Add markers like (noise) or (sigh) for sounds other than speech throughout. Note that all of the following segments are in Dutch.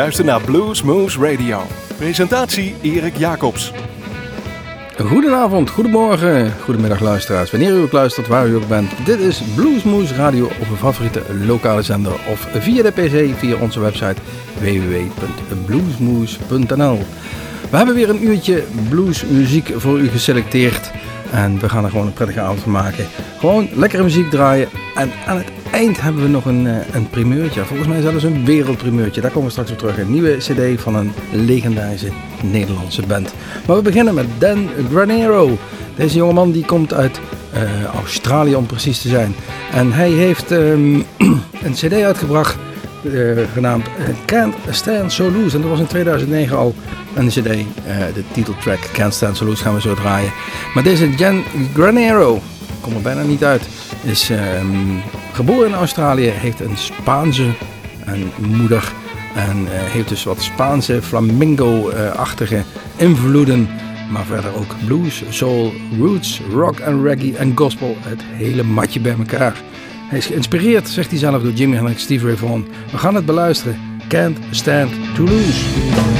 luistert naar Blues Radio. Presentatie Erik Jacobs. Goedenavond, goedemorgen, goedemiddag luisteraars. Wanneer u ook luistert, waar u ook bent. Dit is Bluesmoose Radio op uw favoriete lokale zender of via de pc via onze website www.bluesmoose.nl We hebben weer een uurtje bluesmuziek voor u geselecteerd. En we gaan er gewoon een prettige avond van maken. Gewoon lekkere muziek draaien. En aan het eind hebben we nog een, eh, een primeurtje. Volgens mij zelfs een wereldprimeurtje. Daar komen we straks op terug. Een nieuwe cd van een legendarische Nederlandse band. Maar we beginnen met Dan Granero. Deze jongeman die komt uit uh, Australië om precies te zijn. En hij heeft um, (clears throat) een cd uitgebracht uh, genaamd Can't Stand So Loose. En dat was in 2009 al een cd. De titeltrack Can't Stand So Loose gaan we zo draaien. Maar deze Jan Granero, kom er bijna niet uit, is um, geboren in Australië. Heeft een Spaanse moeder. En uh, heeft dus wat Spaanse flamingo-achtige invloeden. Maar verder ook blues, soul, roots, rock en reggae en gospel. Het hele matje bij elkaar. Hij is geïnspireerd, zegt hij zelf, door Jimmy Hendrix, Steve Ray Vaughan. We gaan het beluisteren. Can't Stand to Lose.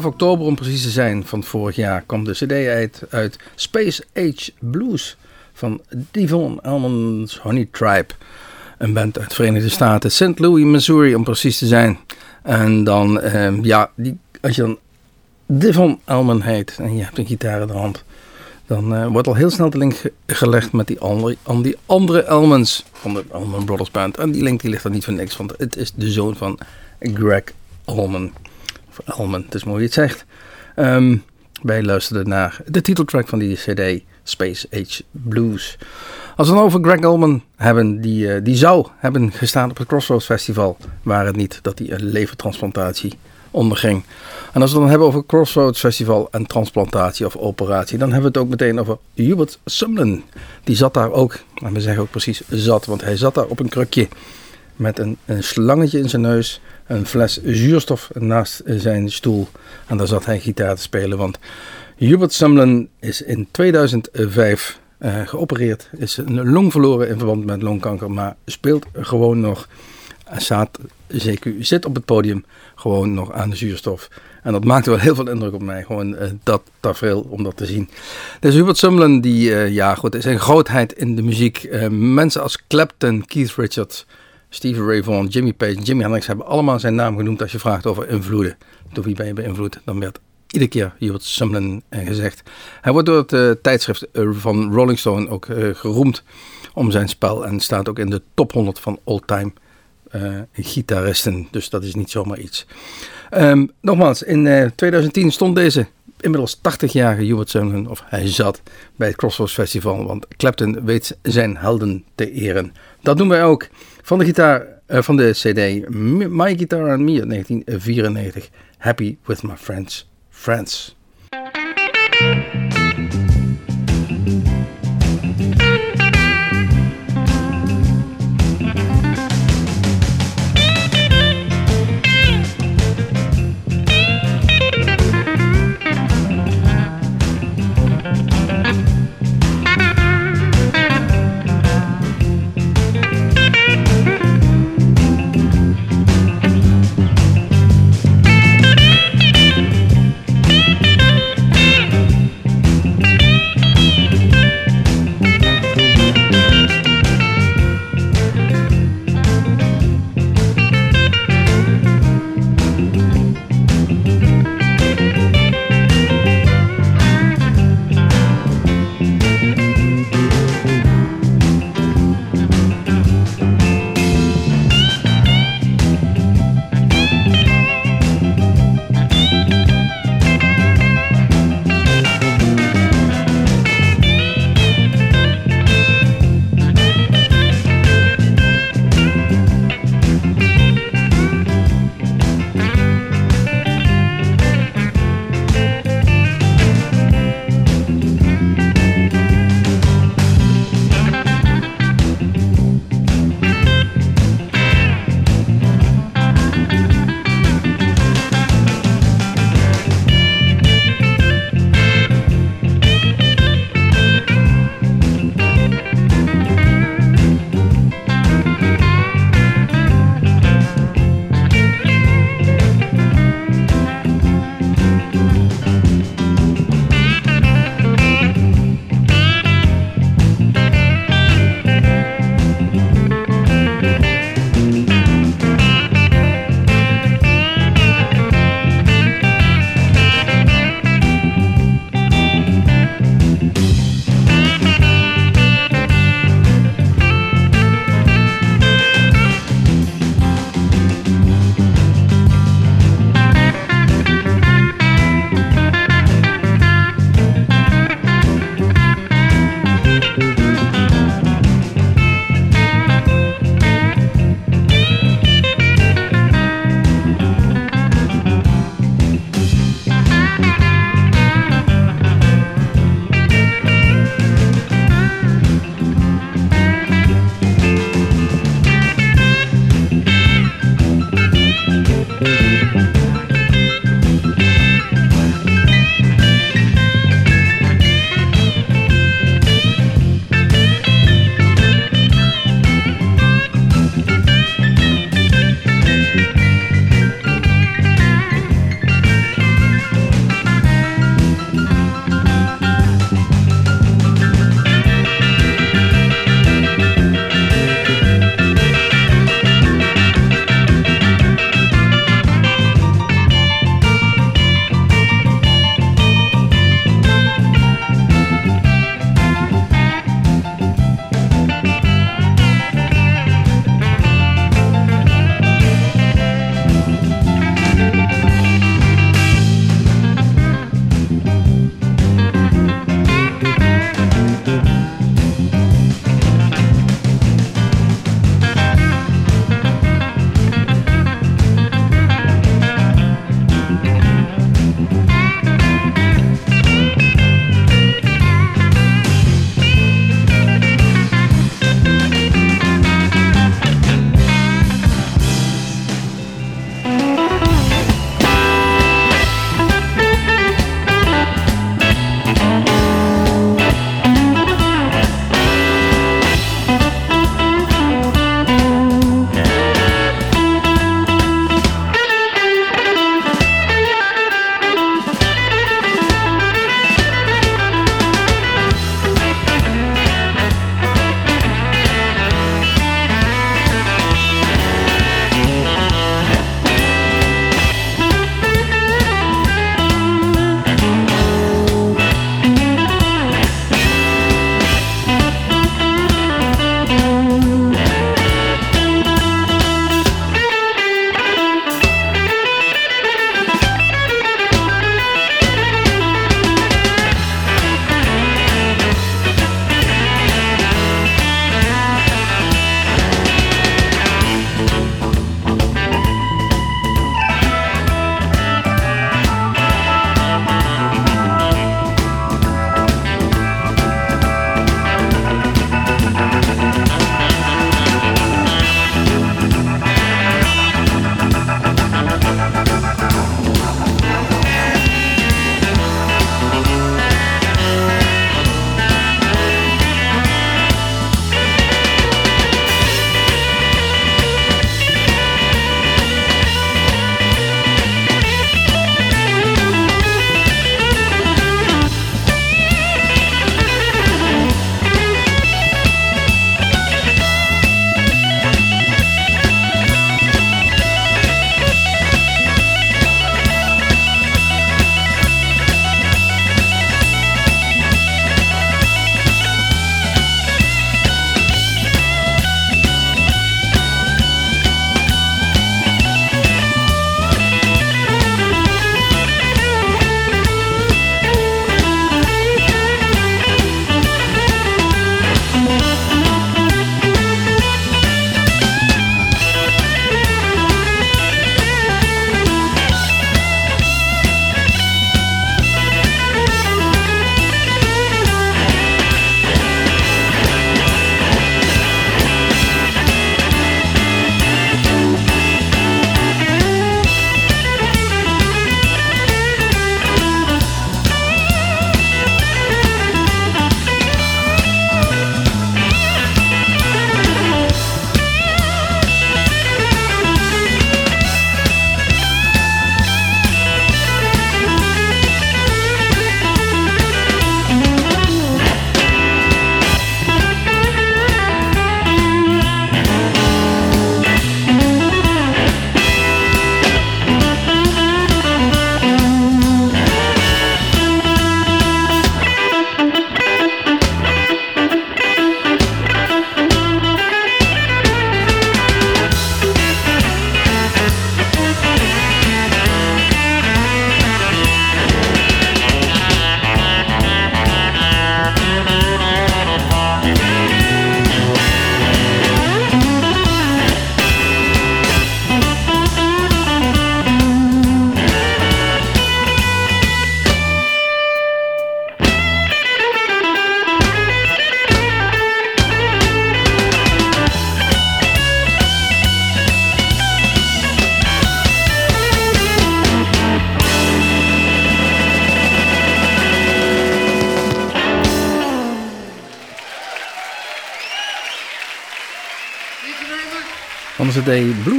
12 oktober om precies te zijn van vorig jaar kwam de cd uit, uit Space Age Blues van Devon Elman's Honey Tribe. Een band uit de Verenigde Staten, St. Louis, Missouri om precies te zijn. En dan, ehm, ja, die, als je dan Devon Elman heet en je hebt een gitaar in de hand, dan uh, wordt al heel snel de link gelegd met die andere, aan die andere Elmans van de Elman Brothers Band. En die link die ligt er niet voor niks, want het is de zoon van Greg Allman. Of Allman, het is mooi het zegt. Um, wij luisterden naar de titeltrack van die CD, Space Age Blues. Als we het over Greg Allman hebben, die, uh, die zou hebben gestaan op het Crossroads Festival, waar het niet dat hij een levertransplantatie onderging. En als we het dan hebben over Crossroads Festival en transplantatie of operatie, dan hebben we het ook meteen over Hubert Sumlin. Die zat daar ook, en we zeggen ook precies zat, want hij zat daar op een krukje met een, een slangetje in zijn neus, een fles zuurstof naast zijn stoel. En daar zat hij gitaar te spelen, want Hubert Sumlin is in 2005 uh, eh, geopereerd, is een long verloren in verband met longkanker, maar speelt gewoon nog. Staat, CQ zit op het podium gewoon nog aan de zuurstof. En dat maakte wel heel veel indruk op mij. Gewoon uh, dat tafereel om dat te zien. Dus Hubert Sumlin, die uh, ja goed, is een grootheid in de muziek. Mensen als Clapton, Keith Richards, Stevie Ray Vaughan, Jimmy Page, Jimmy Hendrix hebben allemaal zijn naam genoemd als je vraagt over invloeden. Door wie ben je beïnvloed? Dan werd iedere keer Hubert Sumlin gezegd. Hij wordt door het tijdschrift van Rolling Stone ook geroemd om zijn spel en staat ook in de top 100 van all time uh, gitaristen. Dus dat is niet zomaar iets. Um, nogmaals, in uh, 2010 stond deze inmiddels 80-jarige Hubert Sumlin, of hij zat bij het Crossroads Festival, want Clapton weet zijn helden te eren. Dat doen wij ook van de gitaar, uh, van de CD My Guitar and Me 1994. Happy with my friends, friends.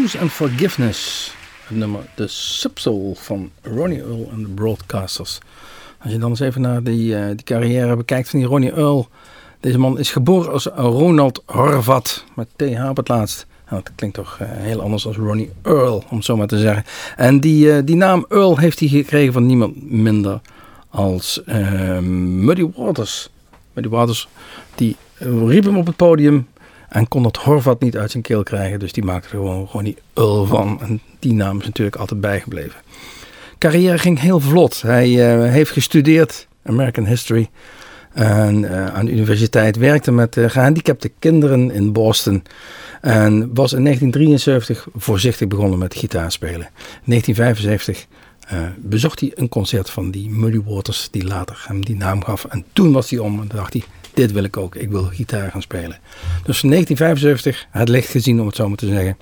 Blues and Forgiveness. Het nummer The Subsoul van Ronnie Earl en de Broadcasters. Als je dan eens even naar die, uh, die carrière bekijkt van die Ronnie Earl. Deze man is geboren als Ronald Horvat. Met TH op het laatst. Nou, dat klinkt toch uh, heel anders als Ronnie Earl, om zo maar te zeggen. En die, uh, die naam Earl heeft hij gekregen van niemand minder als Muddy Waters. Muddy Waters, die riep hem op het podium en kon het Horvat niet uit zijn keel krijgen. Dus die maakte er gewoon, gewoon die Ul van. En die naam is natuurlijk altijd bijgebleven. Carrière ging heel vlot. Hij uh, heeft gestudeerd American History. En uh, aan de universiteit werkte met uh, gehandicapte kinderen in Boston. En was in 1973 voorzichtig begonnen met gitaarspelen. In 1975 uh, bezocht hij een concert van die Muddy Waters, die later hem die naam gaf. En toen was hij om en dacht hij, dit wil ik ook. Ik wil gitaar gaan spelen. Dus in 1975, het licht gezien om het zo maar te zeggen.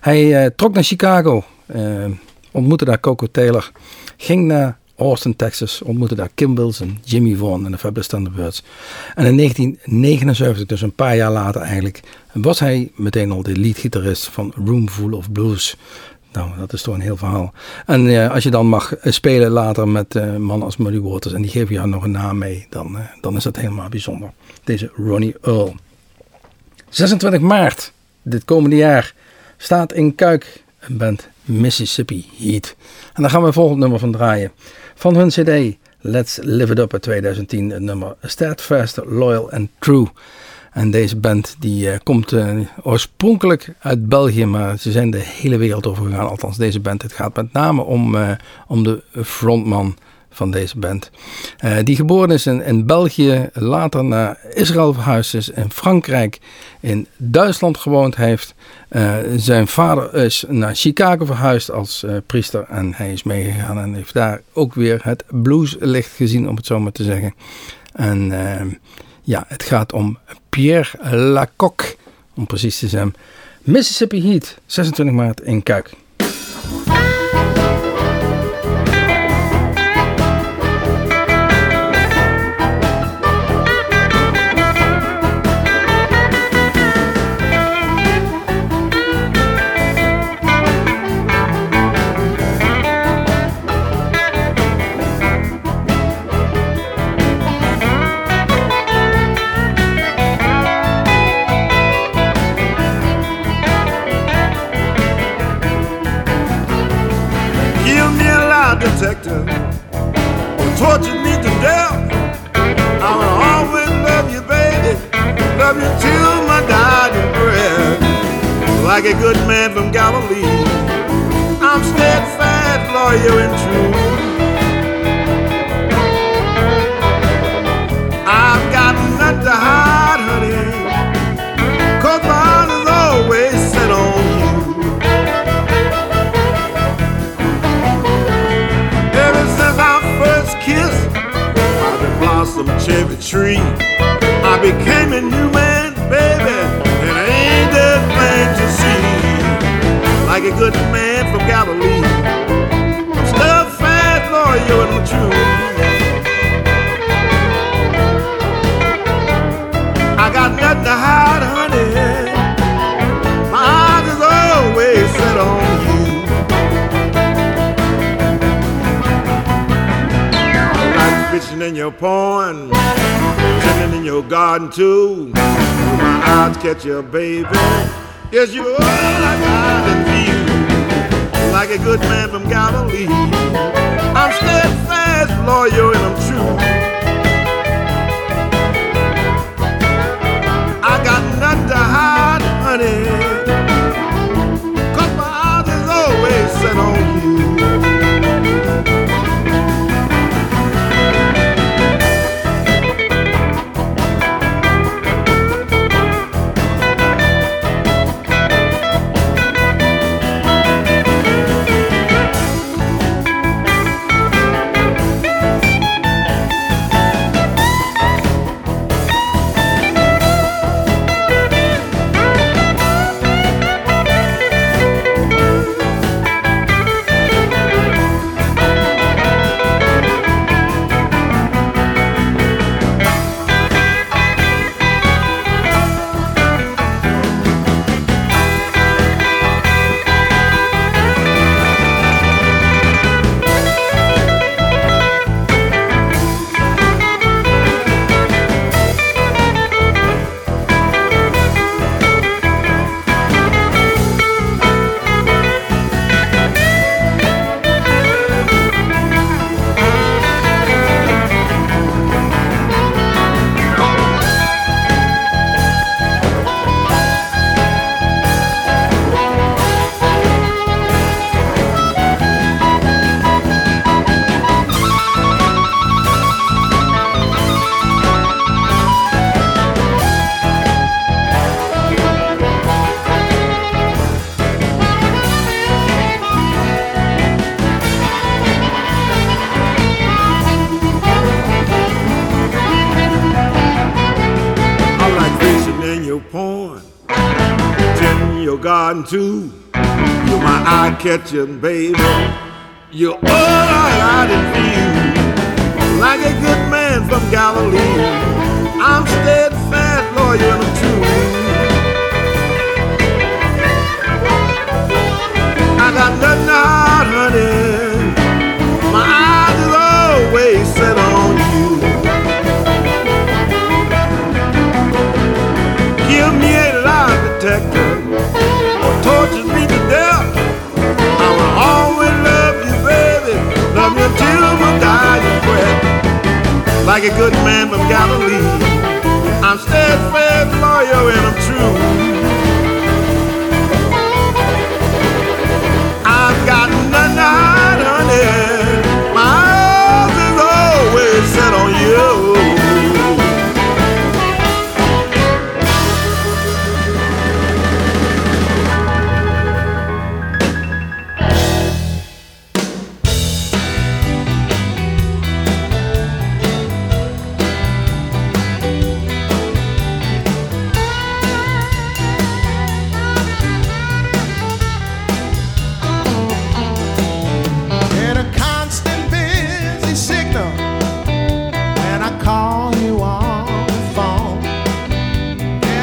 Hij uh, trok naar Chicago, uh, ontmoette daar Coco Taylor, ging naar Austin, Texas, ontmoette daar Kim Wilson, Jimmy Vaughan en de Fabulous Thunderbirds. En in 1979, dus een paar jaar later eigenlijk, was hij meteen al de leadgitarist van Room Full of Blues. Nou, dat is toch een heel verhaal. En uh, als je dan mag spelen later met uh, mannen als Muddy Waters en die geven jou nog een naam mee, dan, dan is dat helemaal bijzonder. Deze Ronnie Earl. 26 maart, dit komende jaar, staat in Kuik een band Mississippi Heat. En daar gaan we het volgende nummer van draaien. Van hun cd Let's Live It Up uit 2010, het nummer Steadfast, Loyal and True. En deze band die uh, komt uh, oorspronkelijk uit België, maar ze zijn de hele wereld over gegaan. Althans, deze band. Het gaat met name om, uh, om de frontman van deze band. die geboren is in, in, België, later naar Israël verhuisd is, in Frankrijk, in Duitsland gewoond heeft. zijn vader is naar Chicago verhuisd als priester en hij is meegegaan en heeft daar ook weer het blueslicht gezien, om het zo maar te zeggen. En ja, het gaat om Pierre Lacoque, om precies te zijn. Mississippi Heat, 26 maart in Kuik. Steadfast, loyal, and true. I've got nothing to hide, honey, cause heart is always set on you. Ever since our first kiss, I've been blossom cherry tree. I became a new man, baby, and ain't that plain to see? Like a good man from Galilee, in your pond, chilling in your garden too. My eyes catch you, baby. Yes, you are like I feel. Like a good man from Galilee. I'm steadfast, loyal, and I'm true. too. You're my eye catching baby. You're all I view. Like a good man from Galilee, I'm steadfast, loyal, and true. I got nothing out, honey. like a good man from Galilee. I'm steadfast, loyal, and I'm true.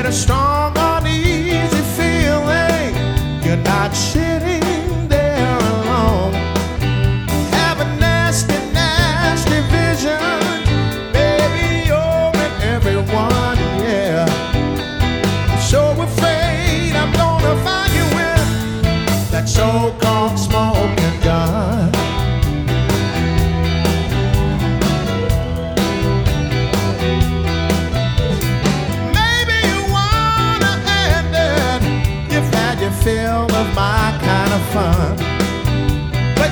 a storm.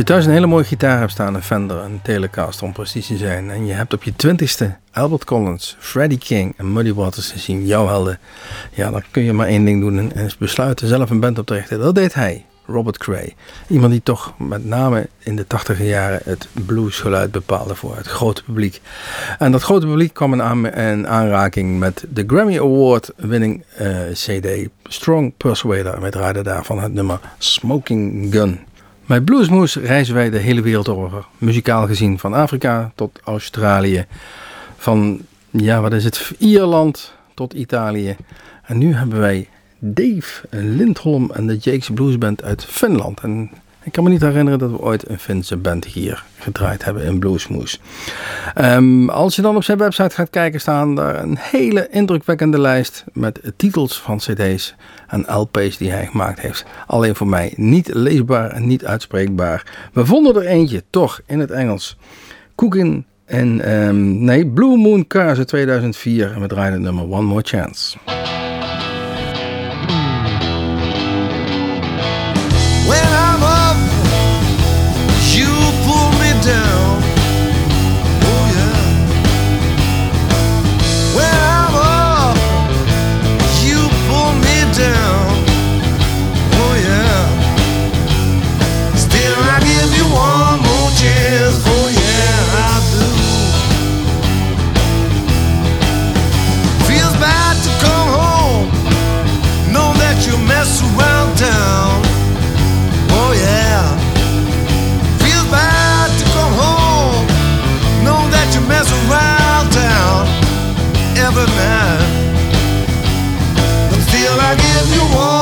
je thuis een hele mooie gitaar hebt staan, een Fender, een Telecaster om precies te zijn, en je hebt op je twintigste Albert Collins, Freddie King en Muddy Waters gezien, jouw helden, ja, dan kun je maar één ding doen en is besluiten zelf een band op te richten. Dat deed hij. Robert Cray. Iemand die toch met name in de tachtige jaren het bluesgeluid bepaalde voor het grote publiek. En dat grote publiek kwam in, aan, in aanraking met de Grammy Award winning eh, CD Strong Persuader. Wij draaiden daarvan het nummer Smoking Gun. Bij Bluesmoose reizen wij de hele wereld over. Muzikaal gezien van Afrika tot Australië. Van, ja wat is het, Ierland tot Italië. En nu hebben wij Dave Lindholm en de Jakes Blues Band uit Finland. En ik kan me niet herinneren dat we ooit een Finse band hier gedraaid hebben in Bluesmoose. Um, als je dan op zijn website gaat kijken, staan daar een hele indrukwekkende lijst met titels van CD's en LP's die hij gemaakt heeft. Alleen voor mij niet leesbaar en niet uitspreekbaar. We vonden er eentje toch in het Engels. Cooking en um, nee, Blue Moon Cars 2004 en we draaien het nummer One More Chance. I give you one.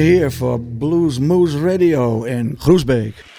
Hier voor Blues Moose Radio in Groesbeek.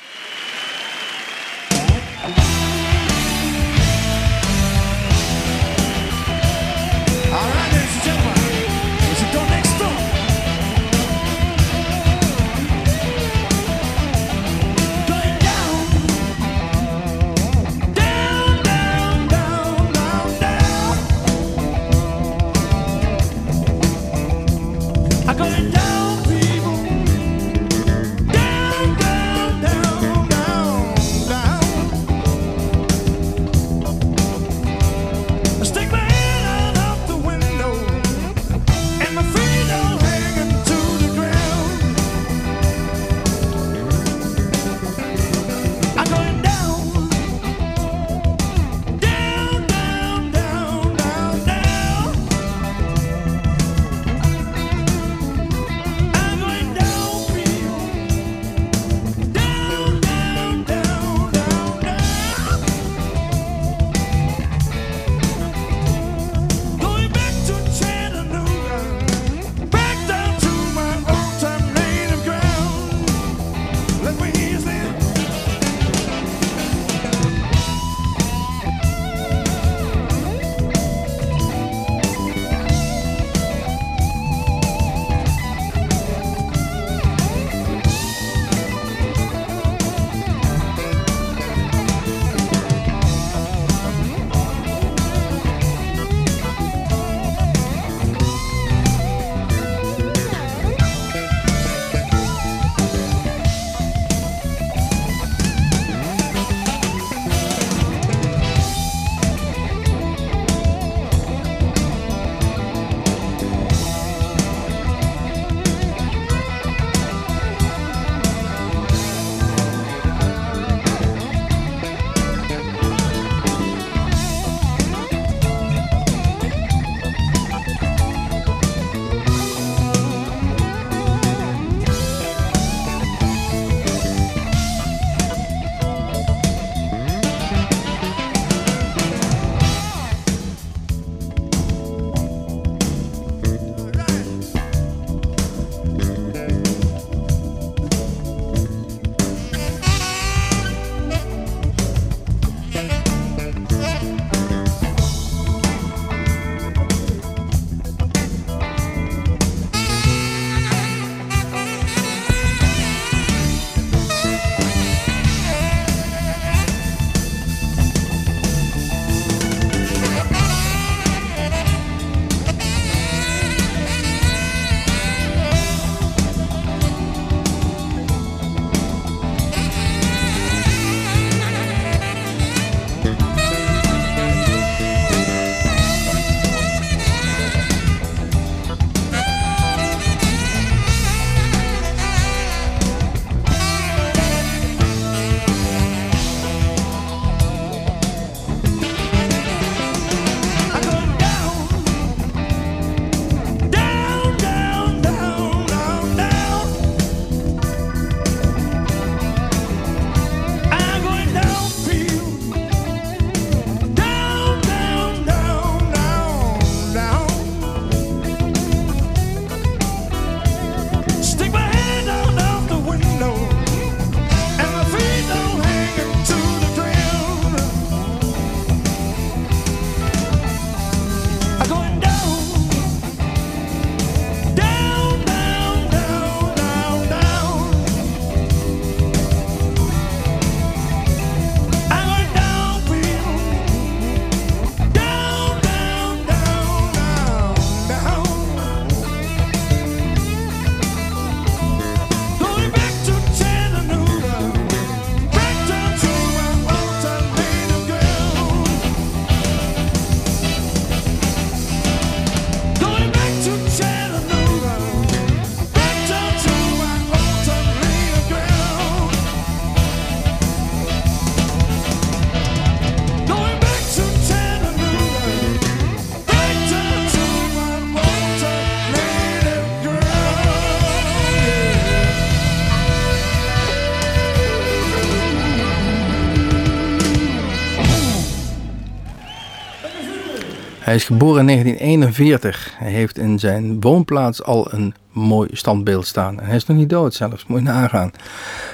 Hij is geboren in 1941. Hij heeft in zijn woonplaats al een mooi standbeeld staan. Hij is nog niet dood zelfs, moet je nagaan.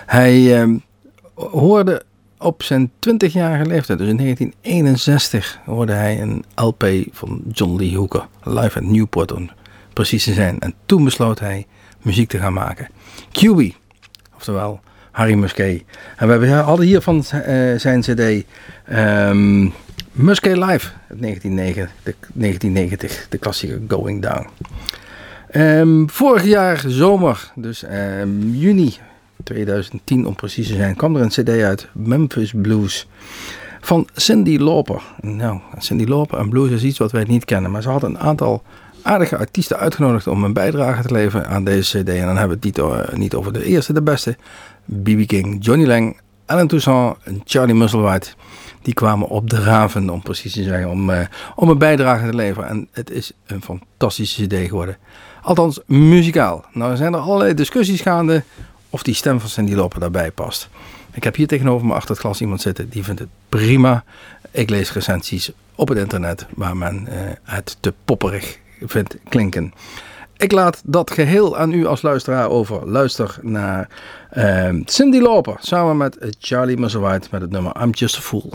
Hij eh, hoorde op zijn 20-jarige leeftijd, dus in 1961, hoorde hij een LP van John Lee Hooker, live at Newport om precies te zijn. En toen besloot hij muziek te gaan maken. QB, oftewel Harry Musquet. En we hadden hier van eh, zijn cd ehm Musquet Live, uit 1990, de, 1990, de klassieke Going Down. Ehm, vorig jaar zomer, dus ehm, juni 2010 om precies te zijn, kwam er een cd uit, Memphis Blues, van Cindy Lauper. Nou, Cindy Lauper en blues is iets wat wij niet kennen, maar ze had een aantal aardige artiesten uitgenodigd om een bijdrage te leveren aan deze cd. En dan hebben we het niet over de eerste, de beste, B.B. King, Johnny Lang, Alan Toussaint en Charlie Musselwhite. Die kwamen op de raven, om precies te zeggen, om, eh, om een bijdrage te leveren. En het is een fantastische cd geworden. Althans, muzikaal. Nou zijn er allerlei discussies gaande of die stem van Cindy Lauper daarbij past. Ik heb hier tegenover me achter het glas iemand zitten die vindt het prima. Ik lees recensies op het internet waar men eh, het te popperig vindt klinken. Ik laat dat geheel aan u als luisteraar over. Luister naar eh, Cindy Lauper samen met Charlie Musselwhite met het nummer I'm Just a Fool.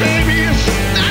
baby.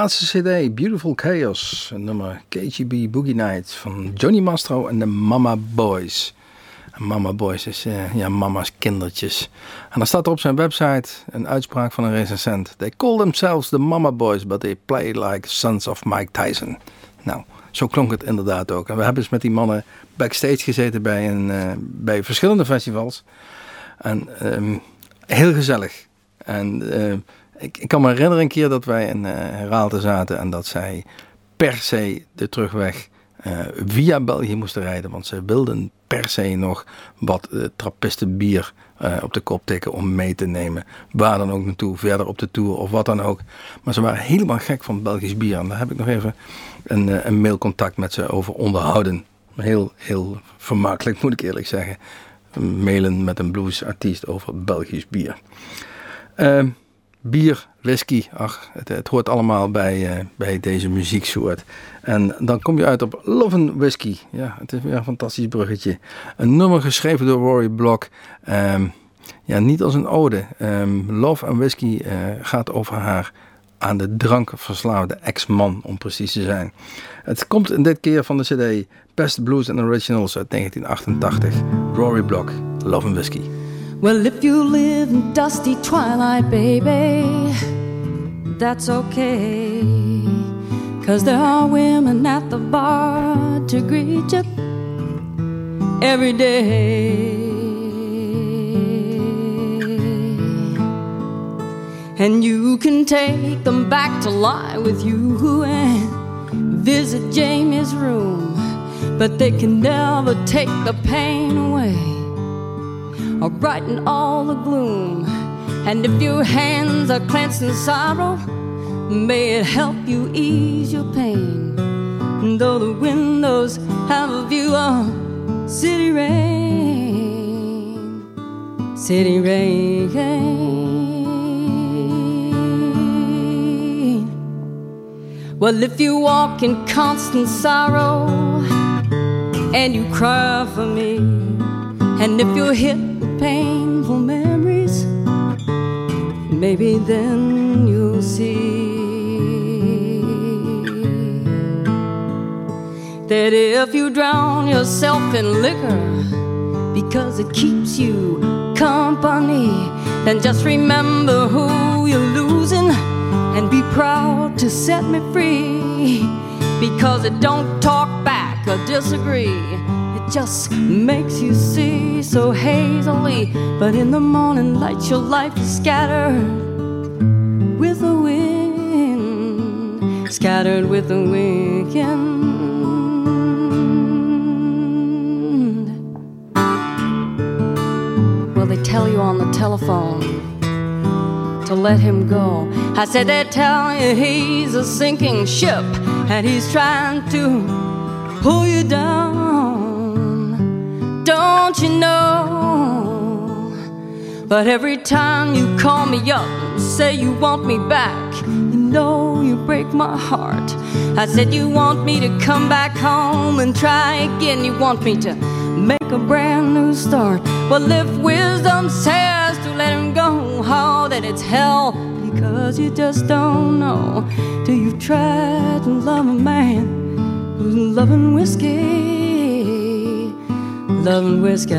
Laatste cd, Beautiful Chaos, nummer KGB Boogie Night van Johnny Mastro en de Mama Boys. Mama Boys is eh, ja, mama's kindertjes. En dan staat er op zijn website een uitspraak van een recensent. They call themselves the Mama Boys, but they play like sons of Mike Tyson. Nou, zo klonk het inderdaad ook. En we hebben eens met die mannen backstage gezeten bij, een, eh, bij verschillende festivals. En ehm, heel gezellig. En eh, ik, kan me herinneren een keer dat wij in eh Raalte zaten en dat zij per se de terugweg eh, via België moesten rijden. Want ze wilden per se nog wat uh, trappistenbier eh, op de kop tikken om mee te nemen. Waar dan ook naartoe, verder op de tour of wat dan ook. Maar ze waren helemaal gek van Belgisch bier. En daar heb ik nog even een, eh, een mailcontact met ze over onderhouden. Heel, heel vermakelijk moet ik eerlijk zeggen. Mailen met een bluesartiest over Belgisch bier. Bier, whisky, ach, het, het hoort allemaal bij, eh, bij deze muzieksoort. En dan kom je uit op Love and Whiskey. Ja, het is weer een fantastisch bruggetje. Een nummer geschreven door Rory Block. Ehm, ja, niet als een ode. Ehm, Love and Whiskey eh, gaat over haar aan de drank verslaafde ex-man, om precies te zijn. Het komt in dit keer van de cd Best Blues and Originals uit 1988. Rory Block, Love and Whiskey. Well, if you live in dusty twilight, baby, that's okay. Cause there are women at the bar to greet you every day. And you can take them back to lie with you and visit Jamie's room, but they can never take the pain away or brighten all the gloom. And if your hands are clenched in sorrow, may it help you ease your pain. And Though the windows have a view of city rain, city rain. Well, if you walk in constant sorrow and you cry for me, and if you're hit painful memories, maybe then you'll see that if you drown yourself in liquor because it keeps you company, then just remember who you're losing and be proud to set me free. Because it don't talk back or disagree just makes you see so hazily. But in the morning light, your life is scattered with the wind, scattered with the wind. Well, they tell you on the telephone to let him go. I said they tell you he's a sinking ship and he's trying to pull you down don't you know? But every time you call me up and say you want me back, you know you break my heart. I said you want me to come back home and try again. You want me to make a brand new start. Well, if wisdom says to let him go, oh, then it's hell because you just don't know. Do you try to love a man who's loving whiskey? Loving whiskey.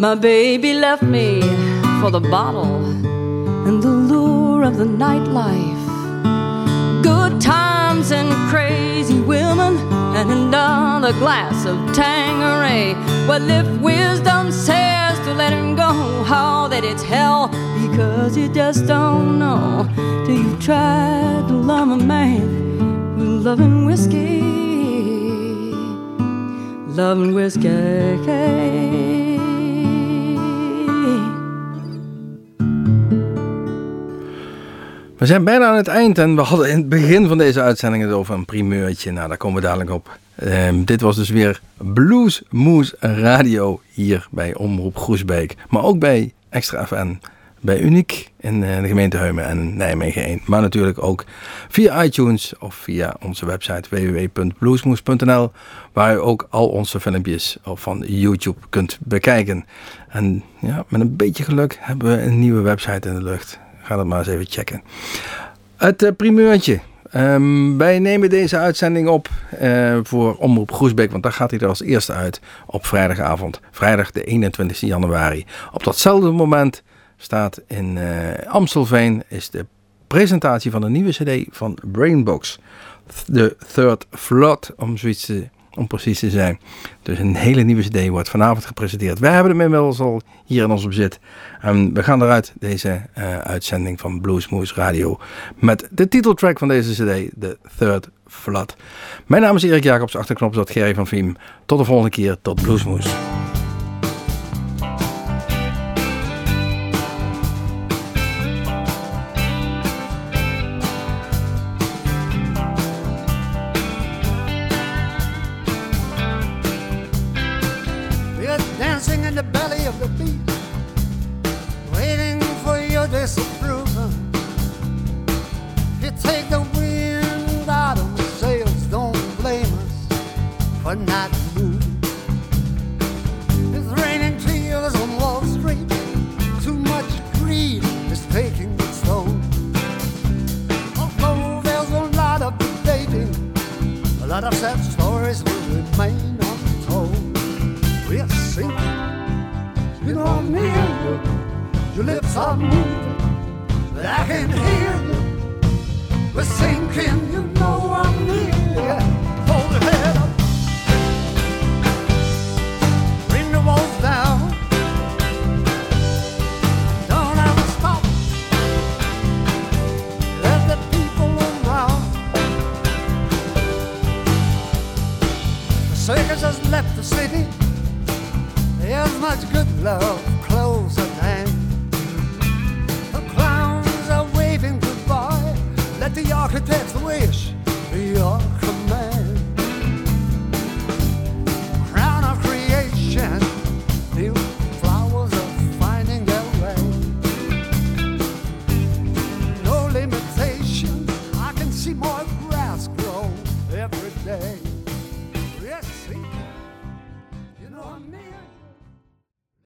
My baby left me for the bottle and the lure of the nightlife times and crazy women and another glass of Tangeray. Well, if wisdom says to let him go, oh, that it's hell because you just don't know. Do you try to love a man who's loving whiskey? Loving whiskey. We zijn bijna aan het eind en we hadden in het begin van deze uitzending het over een primeurtje. Nou, daar komen we dadelijk op. Ehm, dit was dus weer Blues Moose Radio hier bij Omroep Groesbeek. Maar ook bij Extra FN, bij Uniek in eh, de gemeente Heumen en Nijmegen 1. Maar natuurlijk ook via iTunes of via onze website www.bluesmoose.nl waar u ook al onze filmpjes van YouTube kunt bekijken. En ja, met een beetje geluk hebben we een nieuwe website in de lucht. Ga dat maar eens even checken. Het uh, primeurtje. Ehm, wij nemen deze uitzending op eh, voor Omroep Groesbeek, want daar gaat hij er als eerste uit op vrijdagavond, vrijdag de 21 januari. Op datzelfde moment staat in uh, Amstelveen is de presentatie van een nieuwe cd van Brainbox, de Third Flood, om zoiets te om precies te zijn. Dus een hele nieuwe CD wordt vanavond gepresenteerd. Wij hebben hem inmiddels al hier in ons bezit. En we gaan eruit deze uh, uitzending van Bluesmoose Radio met de titeltrack van deze CD, The Third Flood. Mijn naam is Erik Jacobs, achterknop zat Gerry van Viem. Tot de volgende keer, tot Bluesmoose.